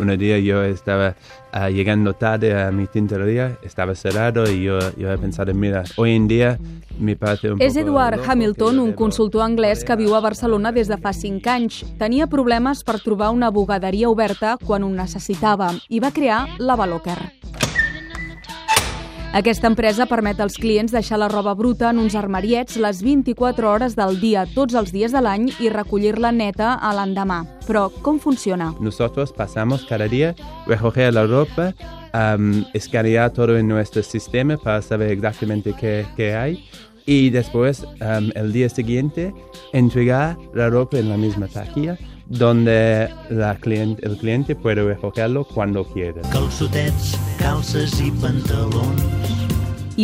un día yo estaba uh, llegando tarde a mi tintorería, estaba cerrado y yo, yo he pensado, mira, hoy en día me parece un És Eduard Hamilton, un consultor anglès que viu a Barcelona des de fa 5 anys. Tenia problemes per trobar una bugaderia oberta quan ho necessitava i va crear la Valoker. Aquesta empresa permet als clients deixar la roba bruta en uns armariets les 24 hores del dia, tots els dies de l'any, i recollir-la neta a l'endemà. Però com funciona? Nosotros pasamos cada día recoger la ropa, um, escanear todo en nuestro sistema para saber exactamente qué, qué hay y después um, el día siguiente entregar la ropa en la misma taquilla donde la cliente, el cliente puede recogerlo cuando quiera. calçotets, calces i pantalons.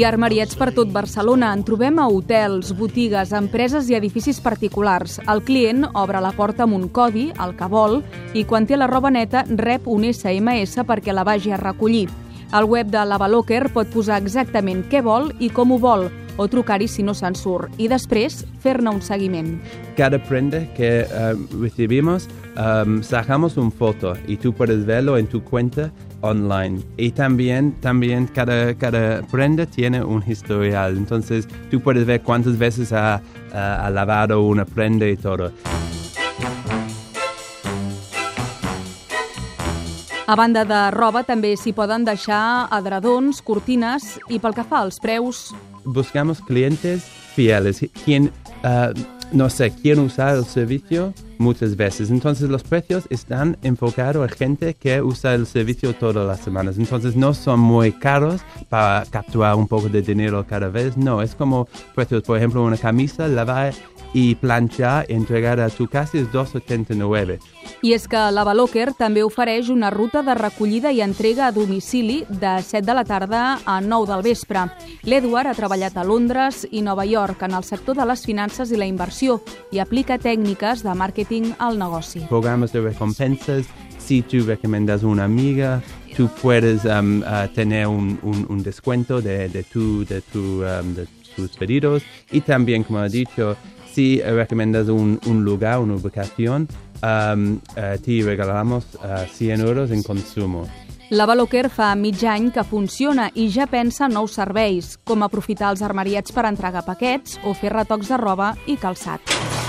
Ha armariets per tot Barcelona. En trobem a hotels, botigues, empreses i edificis particulars. El client obre la porta amb un codi, el que vol, i quan té la roba neta rep un SMS perquè la vagi a recollir. Al web de l'Avalocker pot posar exactament què vol i com ho vol, o trucar-hi si no se'n surt, i després fer-ne un seguiment. Cada prenda que um, recibimos um, sacamos un foto y tú puedes verlo en tu cuenta online. Y también, también cada, cada prenda tiene un historial. Entonces tú puedes ver cuántas veces ha, ha- ha lavado una prenda y todo. A banda de roba, també s'hi poden deixar adredons, cortines i pel que fa als preus, Buscamos clientes fieles, quien, uh, no sé, quieren usar el servicio muchas veces. Entonces los precios están enfocados a gente que usa el servicio todas las semanas. Entonces no son muy caros para capturar un poco de dinero cada vez. No, es como precios, por ejemplo, una camisa, lavar y planchar y entregar a tu casa es 2,79. I és que la Valoker també ofereix una ruta de recollida i entrega a domicili de 7 de la tarda a 9 del vespre. L'Edward ha treballat a Londres i Nova York en el sector de les finances i la inversió i aplica tècniques de màrqueting al negoci. programas de recompensas. Si tú recomiendas una amiga, tú puedes um, uh, tener un, un- un descuento de, de, tu, de, tu, um, de tus pedidos. Y también, como he dicho, si recomiendas un, un lugar, una ubicación, um, uh, te regalamos uh, 100 euros en consumo. La Valoker fa mig any que funciona i ja pensa en nous serveis, com aprofitar els armariets per entregar paquets o fer retocs de roba i calçat.